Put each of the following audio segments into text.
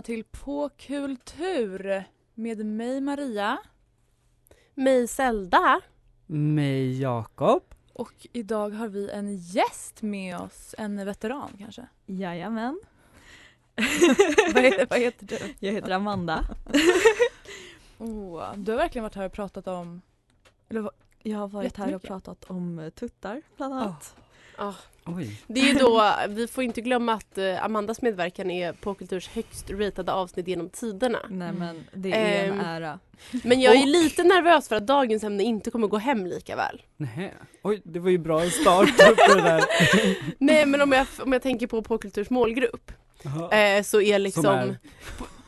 Välkomna till På kultur med mig Maria Mig Zelda. Mig Jakob. och idag har vi en gäst med oss, en veteran kanske. Jajamän. vad, heter, vad heter du? Jag heter Amanda. Oh, du har verkligen varit här och pratat om, eller Jag har varit här och pratat om tuttar bland annat. Ja, Oj. det är då, vi får inte glömma att eh, Amandas medverkan är på Kulturs högst ratade avsnitt genom tiderna. Nej men det är en Ehm, ära. Men jag är Och- lite nervös för att dagens ämne inte kommer gå hem lika väl. Nähä. Oj, det var ju bra start på det där. Nej men om jag, om jag tänker på På Kulturs målgrupp eh, så är liksom?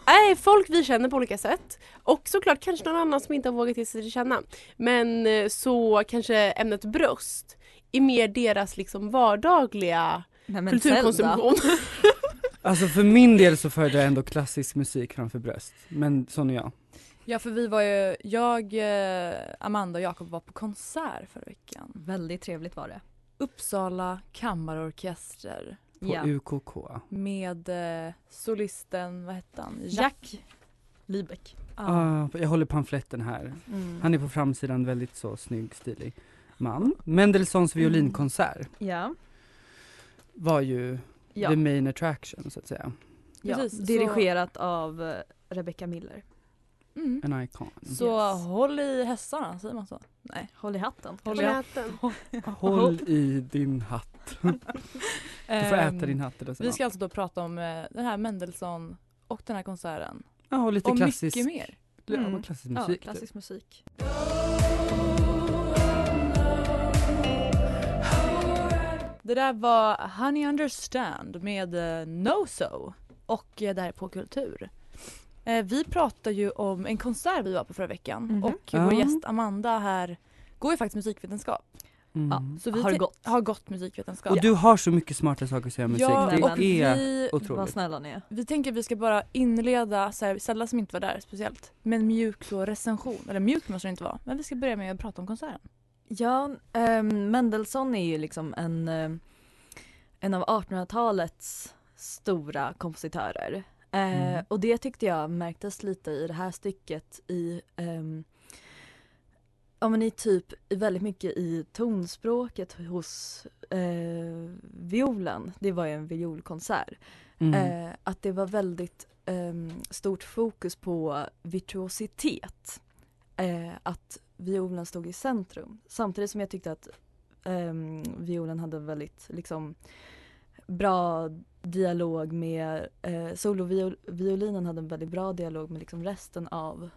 Nej, folk vi känner på olika sätt. Och såklart kanske någon annan som inte har vågat ge sig till känna. Men eh, så kanske ämnet bröst är mer deras liksom vardagliga Nej, kulturkonsumtion. Alltså för min del så föredrar jag ändå klassisk musik framför bröst. Men sån är jag. Ja för vi var ju, jag, eh, Amanda och Jakob var på konsert förra veckan. Väldigt trevligt var det. Uppsala kammarorkester På Ja. UKK. med eh, solisten, vad hette han? Jack Lybeck. Ja. Ah, jag håller pamfletten här. Mm. Han är på framsidan väldigt så snygg, stilig man. Mendelssohns violinkonsert Ja. var ju Ja. the main attraction så att säga. ja. Precis, så- Dirigerat av eh, Rebecca Miller. Mm. En icon. Så Yes. håll i hästarna, säger man så? Nej. Håll i hatten. Håll Som i äten. Håll i din hatt. Du får Ehm, äta din hatt så. Vi ska alltså då prata om eh, den här Mendelssohn och den här konserten. Ja, och lite och klassisk, mycket mer. Ja, Mm. klassisk Ja, musik. typ. klassisk musik. Det där var Honey Understand med eh, No So och eh, det här är på kultur. Eh, vi pratar ju om en konsert vi var på förra veckan Mhm. och vår Ja. gäst Amanda här går ju faktiskt musikvetenskap. Mm. Ja. Så vi Har te- gått. har gått musikvetenskap. Och du har så mycket smarta saker att säga om musik. ja, det och är vi, Vad otroligt. snälla ni är. vi tänker att vi ska bara inleda, så här, Sella som inte var där speciellt, med en mjuk så recension. Eller mjuk måste det inte vara, men vi ska börja med att prata om konserten. Ja, um, Mendelssohn är ju liksom en, ehm, en av 1800-talets stora kompositörer. Eh, Mm. Och det tyckte jag märktes lite i det här stycket i um, Ja men i typ väldigt mycket i tonspråket hos eh, violen. Det var ju en violkonsert. Mm. Eh, att det var väldigt ehm, stort fokus på virtuositet. Eh, att violen stod i centrum. Samtidigt som jag tyckte att ehm, violen hade väldigt liksom bra dialog med, eh, soloviolinen hade en väldigt bra dialog med liksom resten av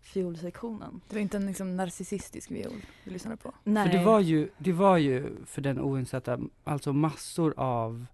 fiolsektionen. Det var inte en liksom, narcissistisk viol vi lyssnade på. Nej. För det var ju, det var ju för den oinsatta, alltså massor av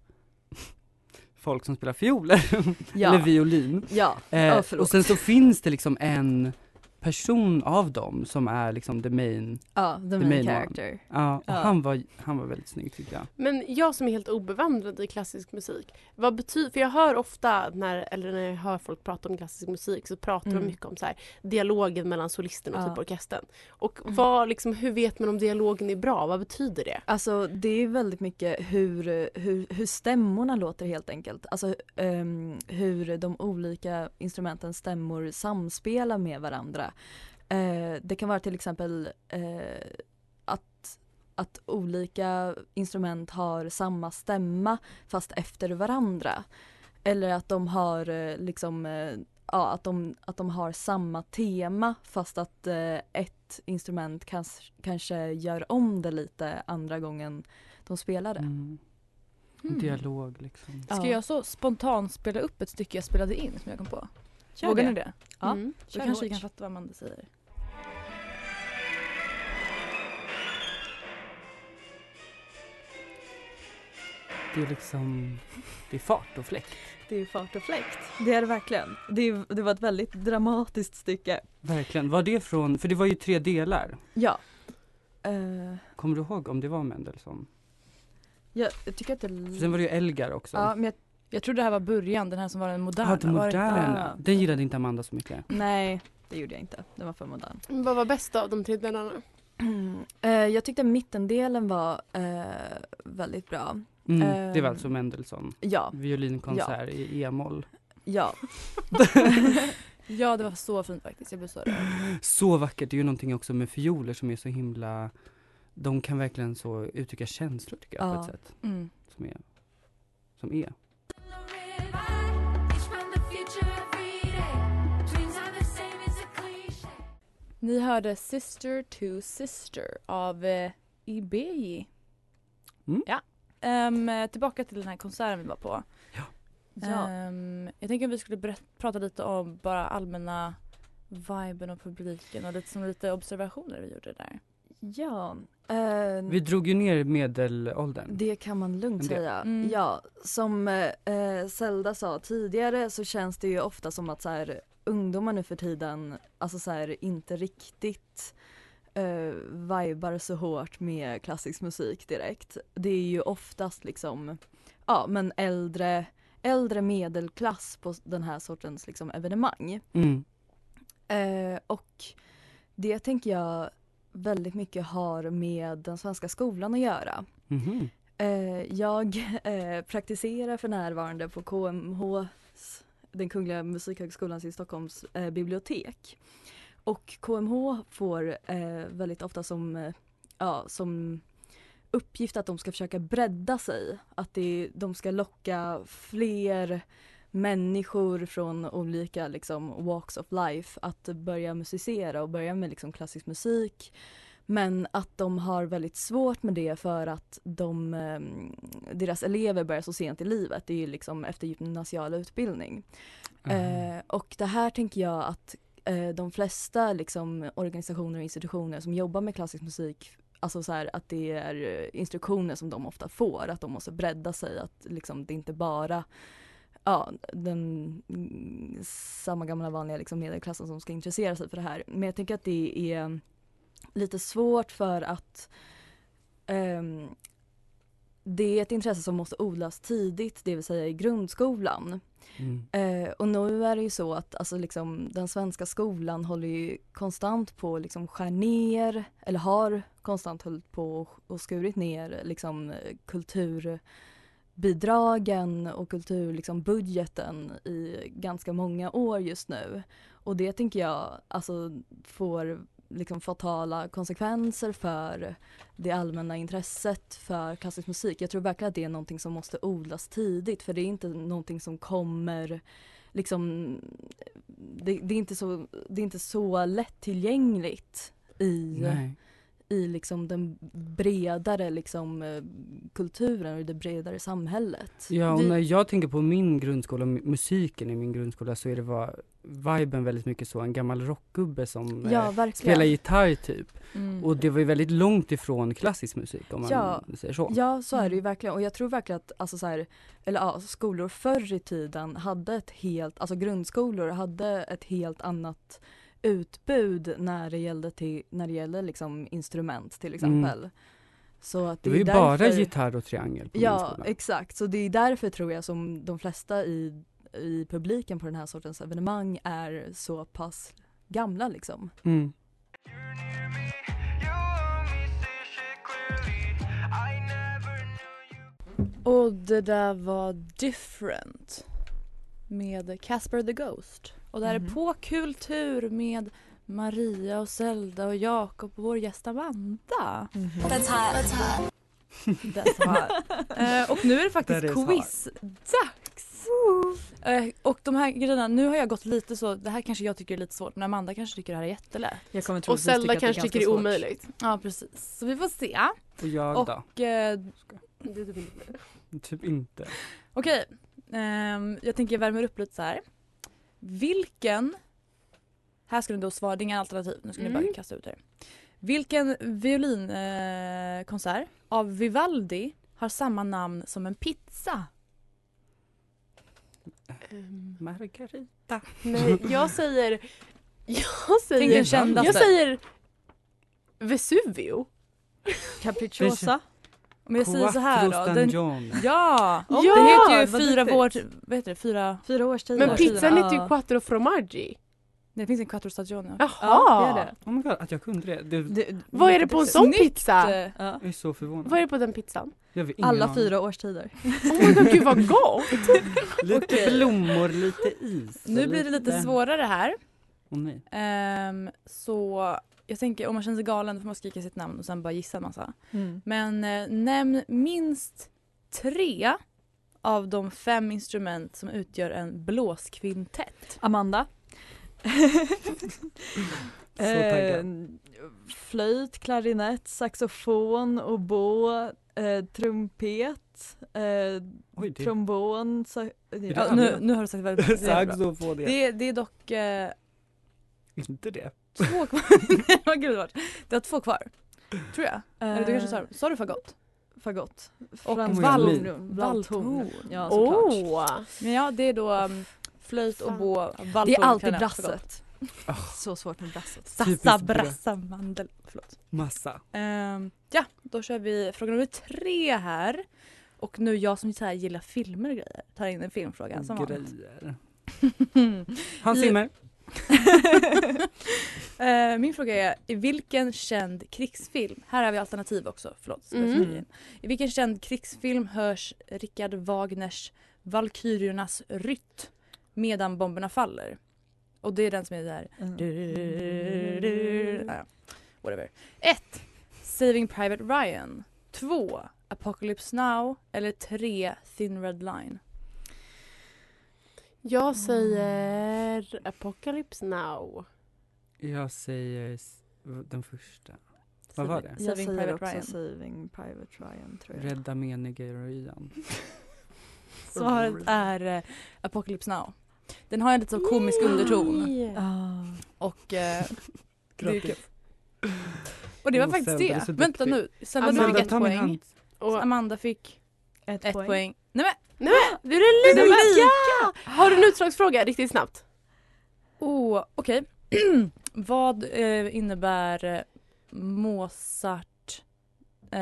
folk som spelar fioler, ja. eller violin. Ja, Eh, ja förlåt. och sen så finns det liksom en person av dem som är liksom the main, Ja, the main, main one. character. ja, och Ja. han var, han var väldigt snygg tycker jag. Men jag som är helt obevandrad i klassisk musik, vad betyder, för jag hör ofta när, eller när jag hör folk prata om klassisk musik så pratar Mm. de mycket om så här, dialogen mellan solisten och Ja. typ orkestern. Och Mm. vad, liksom, hur vet man om dialogen är bra? Vad betyder det? Alltså det är väldigt mycket hur, hur, hur stämmorna låter helt enkelt. Alltså ehm, hur de olika instrumentens stämmor samspelar med varandra. Eh, det kan vara till exempel eh, att, att olika instrument har samma stämma fast efter varandra. Eller att de har eh, liksom eh, Ja, att de, att de har samma tema fast att eh, ett instrument kans, kanske gör om det lite andra gången de spelar det. Mm. Mm. Dialog liksom. Ja. Ska jag så spontant spela upp ett stycke jag spelade in som jag kom på? Kör Vågar det. ni det? Ja. Mm. Då Kör kanske vi kan fatta vad Amanda säger. Det är liksom, det är fart och fläkt. Det är fart och fläkt. Det är det verkligen. Det, är, det var ett väldigt dramatiskt stycke. Verkligen. Var det från, för det var ju tre delar. Ja. Eh, Kommer du ihåg om det var Mendelssohn? jag, jag tycker att det... För sen var det ju Elgar också. Ja, men jag, Jag tror det här var början, den här som var den moderna. Ja, den Var det- moderna. Ah. Den gillade inte Amanda så mycket. nej, det gjorde jag inte. Den var för modern. Vad var bäst av de tre delarna? Eh, jag tyckte mittendelen var eh, väldigt bra. Mm, Ehm. det var alltså Mendelssohn. Ja, Violinkonsert i e-moll. ja. Ja, det var så fint faktiskt. Jag blev så rörd. Så vackert, det är ju någonting också med fioler som är så himla De kan verkligen så uttrycka känslor tycker jag på Ja. ett sätt Mm. som är Som är Ni hörde Sister to Sister av eh, Ibeyi. Mm. Ja. Ehm, tillbaka till den här konserten vi var på. ja. Ehm, jag tänker att vi skulle prata lite om bara allmänna viben och publiken och lite som lite observationer vi gjorde där. ja. Eh, Vi drog ju ner medelåldern Det kan man lugnt säga. Mm. Ja, som eh, Zelda sa tidigare så känns det ju ofta som att så här, ungdomar nu för tiden, alltså så här, inte riktigt eh, vibar så hårt med klassisk musik direkt. Det är ju oftast liksom, ja men äldre, äldre medelklass på den här sortens liksom evenemang. mm. Eh, och det tänker jag väldigt mycket har med den svenska skolan att göra. Mhm. Eh, jag eh, praktiserar för närvarande på KMH, den Kungliga Musikhögskolans i Stockholms eh, bibliotek. Och KMH får eh, väldigt ofta som, eh, ja, som uppgift att de ska försöka bredda sig. Att det, de ska locka fler människor från olika liksom, walks of life att börja musicera och börja med liksom, klassisk musik. Men att de har väldigt svårt med det för att de, eh, deras elever börjar så sent i livet. Det är ju liksom efter gymnasial utbildning. Mm. Eh, och det här tänker jag att eh, de flesta liksom, organisationer och institutioner som jobbar med klassisk musik Alltså så här, att det är eh, instruktioner som de ofta får, att de måste bredda sig, att liksom, det inte bara ja, den mm, samma gamla vanliga liksom, medelklassen som ska intressera sig för det här. Men jag tänker att det är lite svårt för att ehm, det är ett intresse som måste odlas tidigt, det vill säga i grundskolan. Mm. Eh, och nu är det ju så att alltså, liksom, den svenska skolan håller ju konstant på att liksom, skär ner, eller har konstant hållit på och skurit ner liksom, kulturbidragen och kulturbudgeten i ganska många år just nu. Och det tänker jag alltså, får liksom fatala konsekvenser för det allmänna intresset för klassisk musik. Jag tror verkligen att det är någonting som måste odlas tidigt för det är inte någonting som kommer liksom det, det, är, inte så, det är inte så lättillgängligt i, Nej i liksom den bredare liksom, eh, kulturen och det bredare samhället. Ja och när jag tänker på min grundskola, mu- musiken i min grundskola så är det var viben väldigt mycket så, en gammal rockgubbe som Ja, eh, spelar gitarr typ. Mm. Och det var ju väldigt långt ifrån klassisk musik om man Ja. säger så. Ja så är det ju Mm. verkligen och jag tror verkligen att alltså så här, eller ja, skolor förr i tiden hade ett helt, alltså grundskolor hade ett helt annat utbud när det gällde, till, när det gällde liksom instrument till exempel. Så att Det det, var ju är därför, bara gitarr och triangel på Ja, exakt. Så det är därför tror jag som de flesta i, i publiken på den här sortens evenemang är så pass gamla liksom. Mm. Och det där var Different med Casper the Ghost. Och det här Mhm. är På kultur med Maria och Zelda och Jakob och vår gäst Amanda. That's hot. That's hot. That's hot. Eh, och nu är det faktiskt quiz-dags! Eh, och de här grejerna, nu har jag gått lite så, det här kanske jag tycker är lite svårt men Amanda kanske tycker det här är jättelätt. Jag kommer Och Zelda tycka att kanske tycker det är omöjligt. Ja precis, så vi får se. Och jag då? Och Det är typ inte- Typ inte. Okej, ehm, jag tänker jag värmer upp lite så här. Vilken, här ska ni då svara, det är inga alternativ, nu ska ni Mm. bara kasta ut det. Vilken violinkonsert eh, av Vivaldi har samma namn som en pizza? Ehm, Margarita. Nej, jag säger... Jag säger... Jag säger Vesuvio. Capricciosa. Om jag säger så här då. Den, ja! Ja, det heter ju fyra vår, vad heter det, fyra, Fyra årstider. Men pizzan heter ju Quattro Formaggi. det finns en quattro stagione. Jaha! Ja, det är det. Oh my god, att jag kunde det. det Det- Vad är det på en sån pizza? eh, Ja. jag är så förvånad. Vad är det på den pizzan? Alla aning. fyra årstider. Oh my god, gud vad gott! Lite Okej. blommor, lite is. Nu blir det lite svårare här. Åh nej. Ehm, så jag tänker om man känner sig galen då får man skrika sitt namn och sen bara gissa en massa. Men eh, nämn minst tre av de fem instrument som utgör en blåskvintett. Amanda. Eh, flöjt, klarinett, saxofon, oboe, eh, trumpet, eh, Oj, det trombon. Sa- Ja, nu, nu har du sagt väldigt bra. Det är bra. saxofon. Det. Det är dock eh, Inte det. Två kvar. Nej, vad gud vad Det har två kvar. Tror jag. Eller du kanske sa Sa du fagott? Fagott. Och valthorn. valthorn. Ja såklart. Åh! Men ja, det är då um, flöjt, oboe, Det valthorn, är alltid brasset. Så svårt med brasset. Sassa, brassa, mandel. Förlåt. Massa. Ehm, ja, då kör vi fråga nummer tre här. Och nu jag som så här gillar filmer och grejer tar in en filmfråga som vanligt. Grejer. Hans Zimmer. Eh, min fråga är, i vilken känd krigsfilm, här har vi alternativ också, förlåt. Mm. I vilken känd krigsfilm hörs Richard Wagners Valkyriernas rytt medan bomberna faller? Och det är den som är där. Mm. Ah, ja. Whatever. 1. Saving Private Ryan. 2. Apocalypse Now. Eller 3. Thin Red Line. Jag säger Apocalypse Now. Jag säger den första. Vad var det? Jag Saving säger Private Ryan. Saving Private Ryan tror jag. Rädda menige Ryan. Svaret är eh, Apocalypse Now. Den har en lite så komisk underton. Ah. Och det är Grattis. Och det var Åh, faktiskt du det. så Vänta nu. Zelda Amanda, fick ett poäng. Amanda fick Ett, ett poäng. Nej men nej men, nu är det Har du en utslagsfråga riktigt snabbt? Oh, okej. vad eh, innebär eh, Mozart... Eh,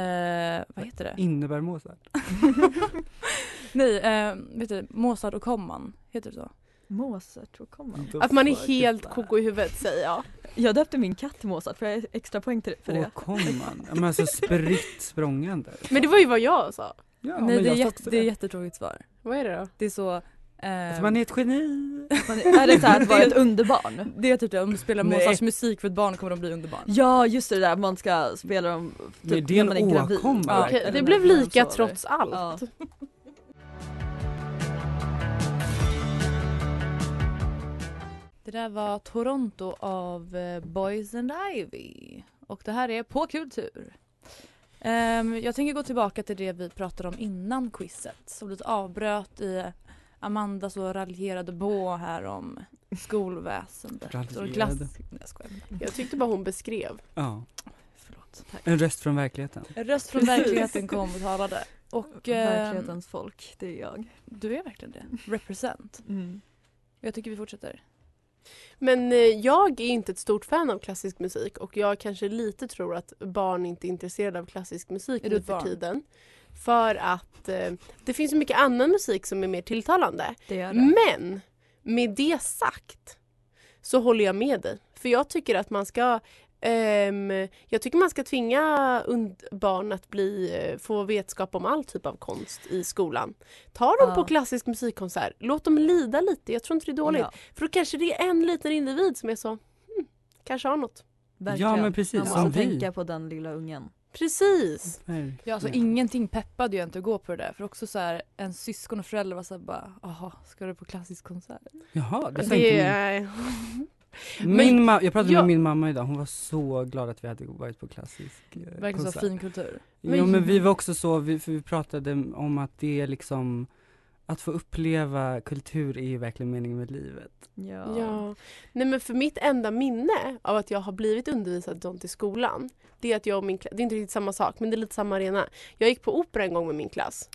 vad heter det? Innebär Mozart? Nej, eh, vet du, Mozart och komman. Heter det så? Mozart, vad kom han? Att man är helt koko i huvudet säger jag. Jag döpte min katt till Mozart för jag extra poäng till, för det. Åh, kom man. Ja, Men alltså spritt språngande. Men det var ju vad jag sa. Ja, Nej, men det är, också det är jättetråkigt svar. Vad är det då? Det är så... Att man är ett geni. Man, är det så här att vara ett underbarn? det är typ det, om du spelar Nej. Mozarts musik för ett barn kommer de bli underbarn. Ja just det där, man ska spela dem typ det är när man är gravid. Ja, Okej, det när blev lika trots allt. Ja. Det där var Toronto av eh, Boys and Ivy. Och det här är På kultur. Ehm, jag tänker gå tillbaka till det vi pratade om innan quizet. Som lite avbröt i Amanda så raljerade på här om skolväsendet. och Raljerade. glass... Nej, jag tyckte bara hon beskrev. Ja, Förlåt. en röst från verkligheten. En röst från verkligheten kom och talade. Och ehm, Verklighetens folk, det är jag. du är verkligen det. Represent. Mm. Jag tycker vi fortsätter. Men eh, jag är inte ett stort fan av klassisk musik och jag kanske lite tror att barn inte är intresserade av klassisk musik nu för barn? tiden. För att eh, det finns så mycket annan musik som är mer tilltalande. Det gör det. Men med det sagt så håller jag med dig. För jag tycker att man ska ehm, jag tycker man ska tvinga barn att bli, eh, få vetskap om all typ av konst i skolan. Ta dem Ja. på klassisk musikkonsert, låt dem lida lite. Jag tror inte det är dåligt. Ja, För då kanske det är en liten individ som är så, hmm, kanske har något. verkligen. Ja, men precis, Man som måste vi. tänka på den lilla ungen. Precis. Ja, alltså Verkligen. ingenting peppade ju inte att gå på det där. För också så här, en syskon och förälder var så här bara, jaha, ska du på klassisk konsert? Jaha, det Det tänkte är... min, men- min ma- Jag pratade Ja. med min mamma idag, hon var så glad att vi hade varit på klassisk eh, Verkligen så konsert. fin kultur. Jo men vi var också så, vi, för vi pratade om att det är liksom att få uppleva kultur är ju verkligen meningen med livet. Ja. Ja. Nej men för mitt enda minne av att jag har blivit undervisad sånt i skolan det är att jag och min klass, det är inte riktigt samma sak men det är lite samma arena. Jag gick på opera en gång med min klass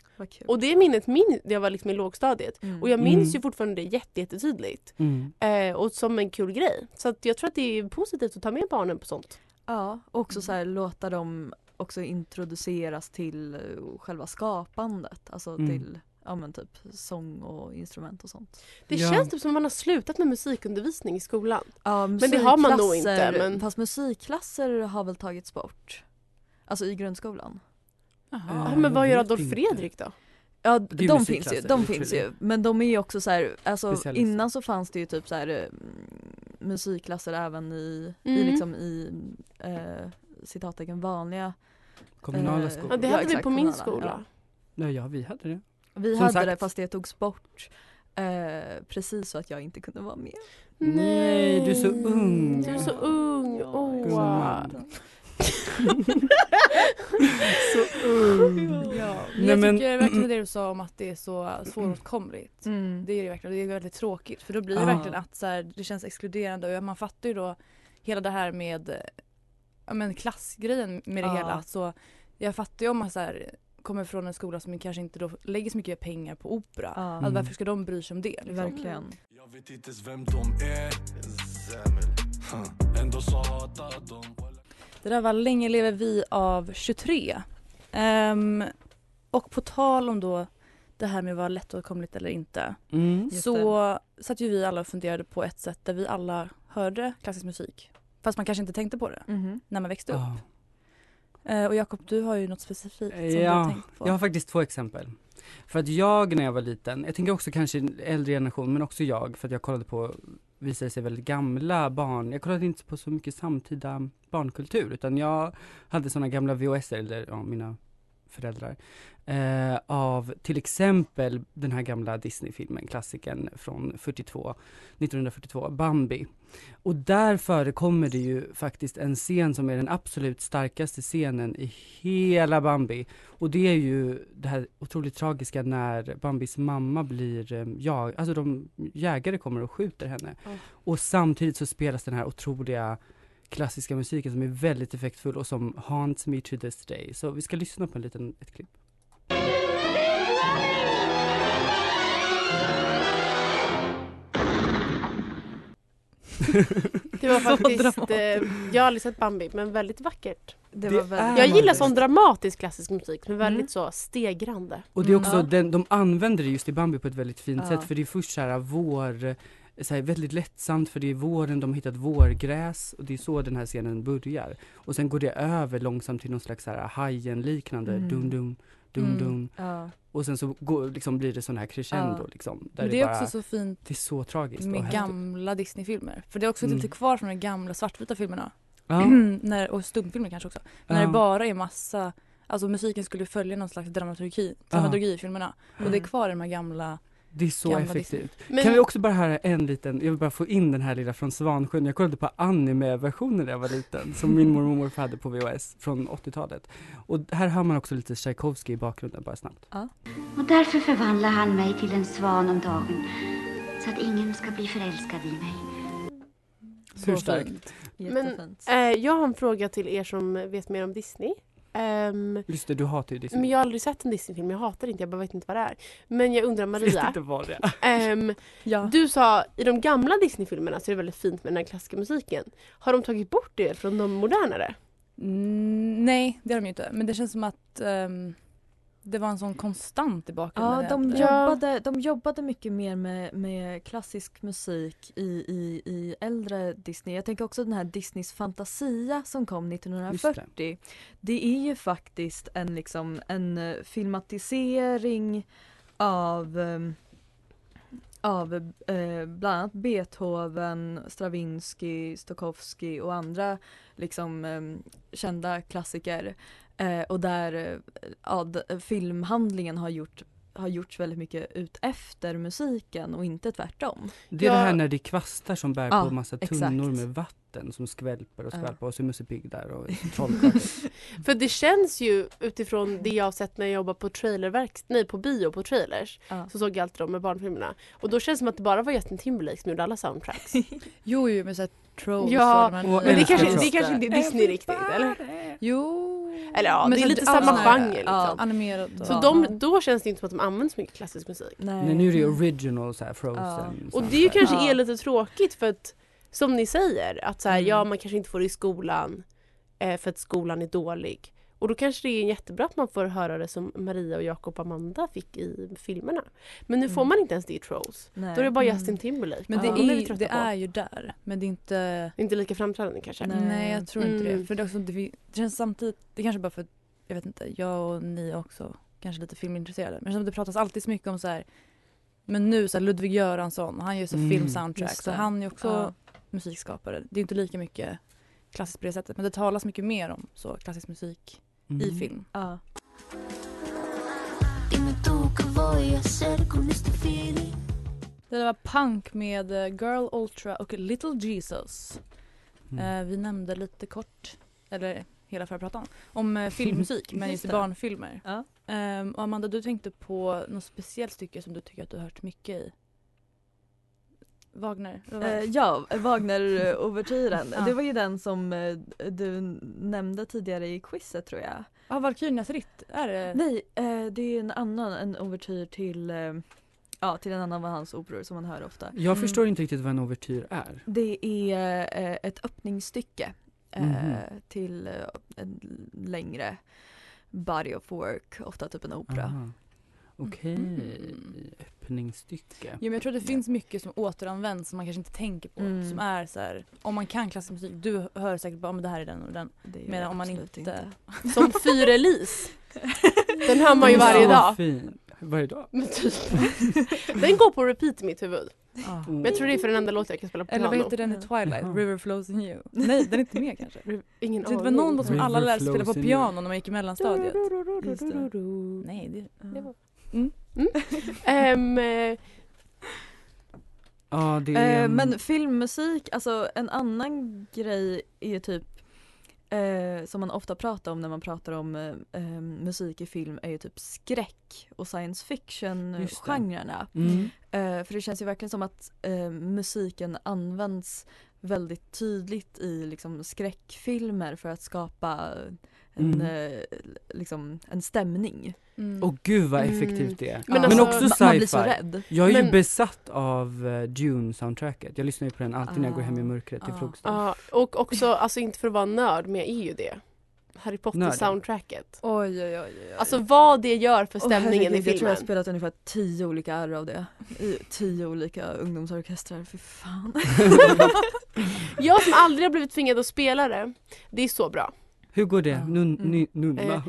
och det minnet min, det var liksom i lågstadiet Mm. och jag minns Mm. ju fortfarande det jätte, jättetydligt. Mm. Eh, och som en kul grej. Så att jag tror att det är positivt att ta med barnen på sånt. Ja, och också så här, låta dem också introduceras till eh, själva skapandet. Alltså Mm. till ja, men typ sång och instrument och sånt. Det Ja. känns typ som att man har slutat med musikundervisning i skolan. Ja, Men det har man nog inte, men- Fast musikklasser har väl tagits bort? Alltså i grundskolan. Ja, Ja, men vad gör Adolf. Fredrik då? Ja de finns ju, de finns ju. Men de är ju också så här, alltså innan så fanns det ju typ så här mm, musikklasser även i, i Mm. liksom i eh, citattecken vanliga. Kommunala Eh, skolor. Ja, det Ja, hade vi exakt, på min kommunala, skola. Ja, ja vi hade det. Vi Som hade sagt. det fast det togs bort. Eh, precis så att jag inte kunde vara med. Nej, du är så ung. Du är så ung. Åh. Gumman. så ung. Ja, men Nej, jag men- tycker verkligen det du sa om att det är så svåråtkomligt. Mm. Det är det verkligen, det är väldigt tråkigt för då blir det Ja. verkligen att så här, det känns exkluderande och man fattar ju då hela det här med ja, men klassgrejen med det Ja. hela. Så jag fattar ju om man så här, kommer från en skola som kanske inte då lägger så mycket pengar på opera. Ja, Alltså, varför ska de bry sig om det? Liksom? verkligen. Jag vet inte ens vem de är. Ändå så hatar de Det där var Länge lever vi av 23. Ehm, och på tal om då det här med att vara lättåtkomligt eller inte. Mm. Så satt ju vi alla och funderade på ett sätt där vi alla hörde klassisk musik. Fast man kanske inte tänkte på det Mhm. när man växte upp. Ja. Eh, och Jakob, du har ju något specifikt som du har Ja, tänkt på. jag har faktiskt två exempel. För att jag när jag var liten, jag tänker också kanske äldre generation, men också jag, för att jag kollade på, visade sig väldigt gamla barn, jag kollade inte på så mycket samtida barnkultur, utan jag hade sådana gamla VHS, eller ja, mina föräldrar, eh, av till exempel den här gamla Disney-filmen, klassikern från 42, 1942, Bambi. Och där förekommer det ju faktiskt en scen som är den absolut starkaste scenen i hela Bambi. Och det är ju det här otroligt tragiska när Bambis mamma blir, eh, ja, alltså de jägare kommer och skjuter henne. Ja. Och samtidigt så spelas den här otroliga klassiska musiken som är väldigt effektfull och som haunts me to this day. Så vi ska lyssna på en liten, ett klipp. Det var faktiskt, eh, jag har aldrig sett Bambi men väldigt vackert. Det, Det väldigt Jag gillar sån dramatisk klassisk musik men väldigt Mm. så stegrande. Och det är också, Ja. den, de använder det just i Bambi på ett väldigt fint Ja. sätt för det är först så här vår, så här väldigt lättsamt för det är våren, de har hittat vårgräs och det är så den här scenen börjar. Och sen går det över långsamt till någon slags hajen-liknande Mm. dum dum, dum Mm. Ja. Och sen så går, liksom blir det sån här crescendo Ja. liksom. Där det, det är bara, också så fint det är så tragiskt med gamla Disney-filmer. För det är också Mm. lite kvar från de gamla svartvita filmerna. Ja. när, och stumfilmer kanske också. När det bara är massa, alltså musiken skulle följa någon slags dramaturgi, dramaturgi i filmerna. Och det är kvar i de här gamla Det är så Gamla effektivt. Men, Kan vi också bara höra en liten, jag vill bara få in den här lilla från Svansjön. Jag kollade på anime-versionen när jag var liten, som min mormor och morfar hade på VHS från 80-talet. Och här hör man också lite Tchaikovsky i bakgrunden, bara snabbt. Och därför förvandlar han mig till en svan om dagen så att ingen ska bli förälskad i mig. Hur starkt? Jättefint. eh, jag har en fråga till er som vet mer om Disney. Ehm, Just det, du hatar ju Disney. men jag har aldrig sett en Disney-film, jag hatar det inte, jag bara vet inte vad det är. Men jag undrar vet Maria, inte vad det är. ehm, Ja. du sa i de gamla Disney-filmerna så är det väldigt fint med den här klassiska musiken. Har de tagit bort det från de modernare? Mm, nej, det har de ju inte. Men det känns som att ehm, det var en sån konstant i Ja, bakgrunden. de Ja. jobbade, de jobbade mycket mer med, med klassisk musik i, i, i äldre Disney. Jag tänker också den här Disneys Fantasia som kom 1940. Det. är ju faktiskt en, liksom, en eh, filmatisering av ehm, av eh, bland annat Beethoven, Stravinsky, Stokowski och andra liksom ehm, kända klassiker. Eh, och där eh, ja, d- filmhandlingen har gjort har gjorts väldigt mycket ut efter musiken och inte tvärtom. Det är det Ja. här när det är kvastar som bär Ja, på massa exakt. tunnor med vatten som skvälper och skvalpar och så är Musse Pigg där och trollkarlar. För det känns ju utifrån det jag har sett när jag jobbar på trailerverk, nej på bio på trailers. Så såg jag alltid dem med barnfilmerna. Och då känns det som att det bara var Justin Timberlake som gjorde alla soundtracks. Jo, jo, med såhär trolls Ja, och de här Men det älskar kanske, det kanske inte är Disney riktigt eller? Jo. Eller ja, Men det är lite samma genre liksom. ja. Animerat. Så de, då känns det inte som att de använder så mycket klassisk musik. Nej, nu är det ju original så här frozen. Ja. Och det är ju kanske Ja. är lite tråkigt för att som ni säger att så här, Mm. ja man kanske inte får det i skolan eh, för att skolan är dålig. Och då kanske det är jättebra att man får höra det som Maria och Jakob Amanda fick i filmerna. Men nu får Mm. man inte ens det i Trolls. Nej. Då är det bara Mm. Justin Timberlake. Men det, Ja, är, trötta det är ju där. Men det är inte... Inte lika framträdande kanske. Nej. Nej, jag tror inte Mm. det. För det, är också, det, känns samtidigt, det kanske bara för jag vet inte, jag och ni också kanske lite filmintresserade. Men som det pratas alltid så mycket om så här, men nu så här, Ludvig Göransson, han gör så Mm, filmsoundtrack så han är också Ja. Musikskapare. Det är inte lika mycket klassiskt på det sättet men det talas mycket mer om så klassisk musik i Mm. film. Ja. Det där var Punk med eh, Girl Ultra och Little Jesus. Mm. Eh, vi nämnde lite kort, eller hela förra pratan, om eh, filmmusik men just i barnfilmer. Ja. Ehm, och Amanda, du tänkte på något speciellt stycke som du tycker att du har hört mycket i? Wagner? var det? Eh, ja, Wagner-ouvertyren. Ja. Det var ju den som eh, du nämnde tidigare i quizet tror jag. Ja, Valkyriernas ritt, är det? Nej, eh, det är en annan, en ouvertyr till, eh, ja, till en annan av hans operor som man hör ofta. Jag Mm. förstår inte riktigt vad en ouvertyr är. Det är eh, ett öppningsstycke eh, Mhm. till eh, en längre body of work, ofta typ en opera. Aha. Okej, Mm. Öppningsstycke. Jo, men jag tror att det finns mycket som återanvänds som man kanske inte tänker på. Mm. Som är så här, om man kan klassisk musik, du hör säkert bara om det här är den och den. Men jag om man absolut inte... Som Fyrelis. Den hör man ju varje dag. Fin. Varje dag? Men typ. Den går på repeat i mitt huvud. Ah. Men jag tror det är för den enda låten jag kan spela på Eller vad piano. heter den i. Twilight? Jaha. River flows in you. Nej, den är inte med kanske. Ingen Så det var aning. någon låt som alla lärde sig spela på piano när man gick i mellanstadiet. Nej, det... Det var- Mm. Ehm, eh, Ja, det är... Eh, men filmmusik, alltså en annan grej är ju typ eh, som man ofta pratar om när man pratar om eh, eh, musik i film är ju typ skräck och science fiction Just det. genrerna. Mm. Eh, för det känns ju verkligen som att eh, musiken används väldigt tydligt i liksom, skräckfilmer för att skapa en, Mm. eh, liksom, en stämning. Mm. Och gud vad Mm. effektivt det är. Men Men, alltså- också Ma- man blir så sci-fi. rädd. Jag är ju Men- besatt av uh, Dune-soundtracket. Jag lyssnar ju på den alltid när jag går hem i Ah. mörkret till Ah. frukosten. ja, och också, alltså inte för att vara nörd, men jag är ju det. Harry. Potter-soundtracket. Oj, oj, oj, oj. Alltså vad det gör för stämningen herregud, i Jag tror jag filmen. har spelat ungefär tio olika arr av det. I tio olika ungdomsorkestrar, för fan. Jag som aldrig har blivit tvingad att spela det, det är så bra. Hur går det? Ja. Nun, Mm. ny, nunna?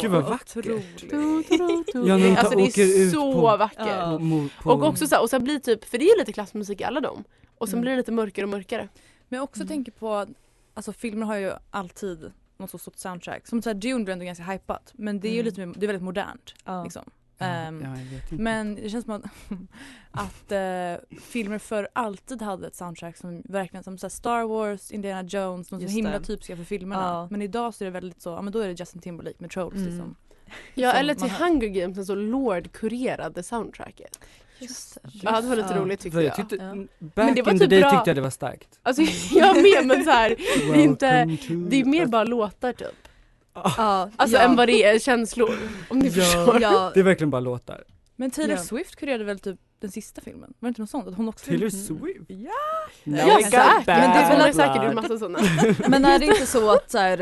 Gud vad vackert. Ja, när Alltså det åker är ut så på- vackert. Mo- på- Och också så här, och sen blir typ, för det är lite klassmusik i alla dem. Och sen Mm. blir det lite mörkare och mörkare. Men jag också Mm. tänker på, att, alltså filmer har ju alltid något så stort soundtrack. Som såhär Dune blev ändå ganska hypat. Men det är ju Mm. lite det är väldigt modernt. Ja. Liksom. Ja, Ehm, ja, jag vet inte. Men det känns som att, att eh, filmer förr alltid hade ett soundtrack som verkligen som så Star Wars, Indiana Jones, de så Just himla det. typiska för filmerna. Ja. Men idag så är det väldigt så, ja men då är det Justin Timberlake med Trolls Mm. liksom. Ja Som eller till. Hunger Games, så Lord kurerade soundtracket. Just det. Ja, det var lite Ja. roligt tyckte För jag. jag tyckte, Ja. back Men det var in the typ day bra. tyckte jag det var starkt. Alltså jag med men så här, det är inte, det är mer bara låtar typ. Ja, Alltså ja. än vad det är känslor. Om ni Ja. förstår. Ja, Det är verkligen bara låtar. Men Taylor Ja. Swift kurerade väl typ den sista filmen? Var det inte något sånt? Att hon också Taylor. Swift? Ja. No, Ja, säkert. Men det är väl Hon har att- säkert gjort massa sådana. Men är det inte så att så här,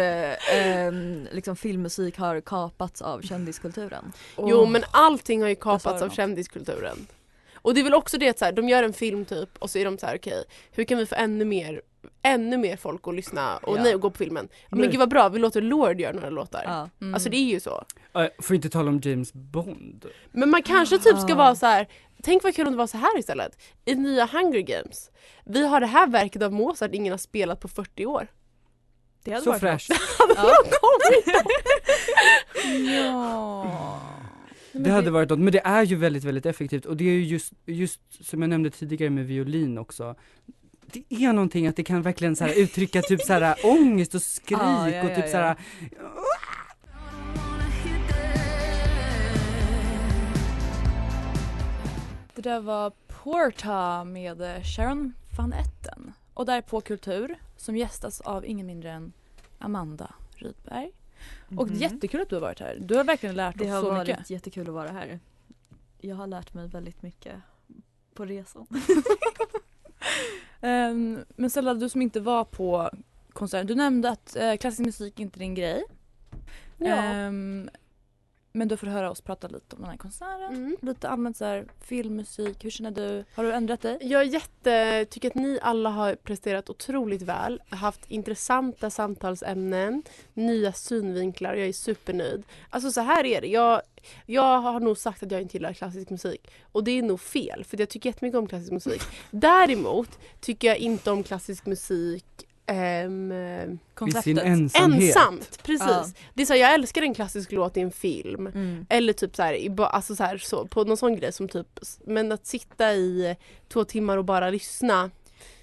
eh, liksom filmmusik har kapats av kändiskulturen? Jo men allting har ju kapats av kändiskulturen. Och det är väl också det att så här, de gör en film typ och så är de så här: okej hur kan vi få ännu mer ännu mer folk att lyssna och Ja. nej och gå på filmen. Men Nej. gud vad bra, vi låter Lord göra några låtar. Ja. Mm. Alltså det är ju så. Äh, Får inte tala om James Bond. Men man kanske typ ska Ah. vara så här. tänk vad kul om det var så här istället. I nya Hunger Games. Vi har det här verket av Mozart ingen har spelat på 40 år. Det hade Så varit fräscht. Ja. Ja. Det hade varit något, men det är ju väldigt, väldigt effektivt och det är ju just, just som jag nämnde tidigare med violin också. Det är någonting att det kan verkligen så här uttrycka typ så här ångest och skrik Ja, ja, och ja, typ så här. Det där var Porta med eh, Sharon van Etten. Och där på Kultur som gästas av ingen mindre än Amanda Rydberg. Och Mhm. jättekul att du har varit här. Du har verkligen lärt Det oss har så varit mycket. jättekul att vara här. Jag har lärt mig väldigt mycket på resan. Ehm, men Stella, du som inte var på konserten. Du nämnde att eh, klassisk musik inte är din grej. Ja. Ehm, men du får höra oss prata lite om den här konserten. Mm. Lite allmänt så här, filmmusik. Hur känner du? Har du ändrat dig? Jag är jätte, tycker att ni alla har presterat otroligt väl, haft intressanta samtalsämnen, nya synvinklar, jag är supernöjd. Alltså så här är det, jag, jag har nog sagt att jag inte gillar klassisk musik och det är nog fel för jag tycker jättemycket om klassisk musik. Däremot tycker jag inte om klassisk musik I Konceptet. sin ensamhet. ensamt. Precis. Ja. Det är så, här, jag älskar en klassisk låt i en film. Mm. Eller typ så här, i alltså så här så, på någon sån grej som typ, men att sitta i två timmar och bara lyssna.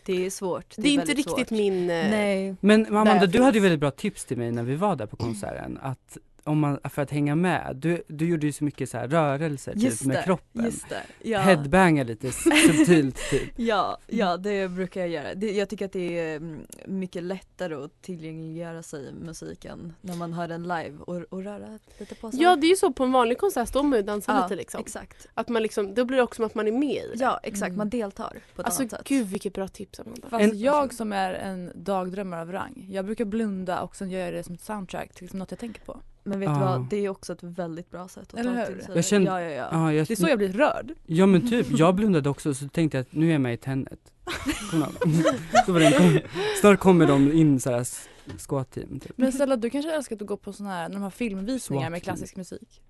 Det är svårt. Det är, inte riktigt svårt. min... eh, Nej. Men Amanda, du hade ju väldigt bra tips till mig när vi var där på konserten. Att om man, för att hänga med, du, du gjorde ju så mycket så här rörelser Just typ, med det, kroppen. Just det. Ja. Headbanga lite subtilt typ. Ja, ja det brukar jag göra. Det, jag tycker att det är mm, mycket lättare att tillgängliggöra sig musiken när man hör den live och, och röra lite på sig. Ja det är ju så på en vanlig konsert står man ju och dansar Ja, lite liksom. exakt. Att man liksom, då blir det också som att man är med i det. Ja exakt, Mm. man deltar på ett Alltså annat sätt. gud vilket bra tips Amanda. Fast En- jag som är en dagdrömmare av rang. Jag brukar blunda och sen gör jag det som ett soundtrack till liksom något jag tänker på. Men vet Ja. du vad, det är också ett väldigt bra sätt att Eller ta hur? till sig Jag kände- Ja ja ja. Ja, jag, Det är så jag blir rörd. ja men typ, jag blundade också så tänkte jag att nu är jag med i Tenet. Så var det kom, snart kommer de in såhär squat-team typ. Men Stella du kanske älskar att gå på såna här, när de har filmvisningar med klassisk musik?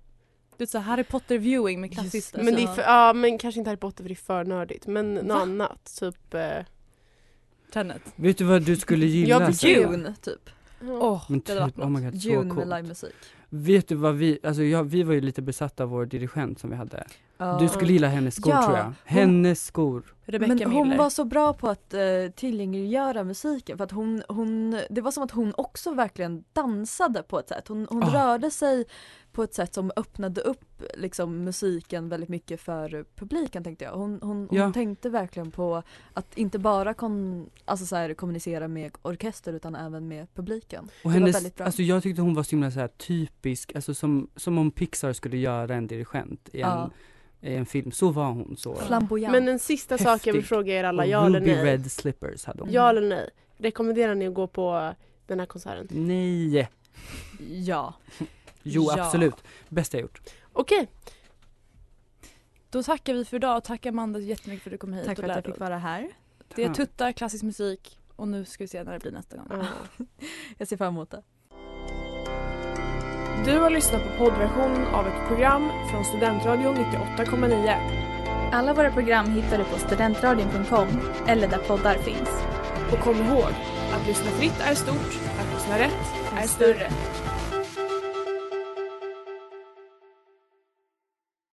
Det är så här Harry Potter viewing med klassisk Just det. Men det är så- för, ja men kanske inte Harry Potter för det är för nördigt men något annat. Typ, eh, Tenet. Vet du vad du skulle gilla? Jag vill Stella? Typ. Åh, Men det hade varit typ, oh my något. god, så June med livemusik. Vet du vad vi, alltså jag, vi var ju lite besatta av vår dirigent som vi hade. Ja. Du skulle gilla hennes skor Ja, tror jag. hon- Hennes skor. Rebecca Men hon Miller. var så bra på att uh, tillgängliggöra musiken för att hon, hon, det var som att hon också verkligen dansade på ett sätt. Hon, hon Ah. rörde sig på ett sätt som öppnade upp liksom, musiken väldigt mycket för publiken tänkte jag. Hon, hon, hon Ja. tänkte verkligen på att inte bara kon, alltså, så här, kommunicera med orkester utan även med publiken. Och var hennes, väldigt bra. alltså jag tyckte hon var så himla så här typisk, alltså som, som om Pixar skulle göra en dirigent i en, Ja. i en film. Så var hon så. Flamboyant. Men en sista sak jag vill Häftig. fråga er alla, ja eller Ruby nej? Red Slippers hade hon. Ja eller nej? Rekommenderar ni att gå på den här konserten? Nej! ja. Jo Ja. absolut. Bästa jag gjort. Okej, Då tackar vi för idag och tack Amanda jättemycket för att du kom hit Tack och för att jag lärde fick oss. vara här. Det är tuttar, klassisk musik och nu ska vi se när det blir nästa gång. ja. Jag ser fram emot det. Du har lyssnat på poddversion av ett program från Studentradion 98,9. Alla våra program hittar du på studentradion.com eller där poddar finns. Och kom ihåg, att lyssna fritt är stort, att lyssna rätt är större.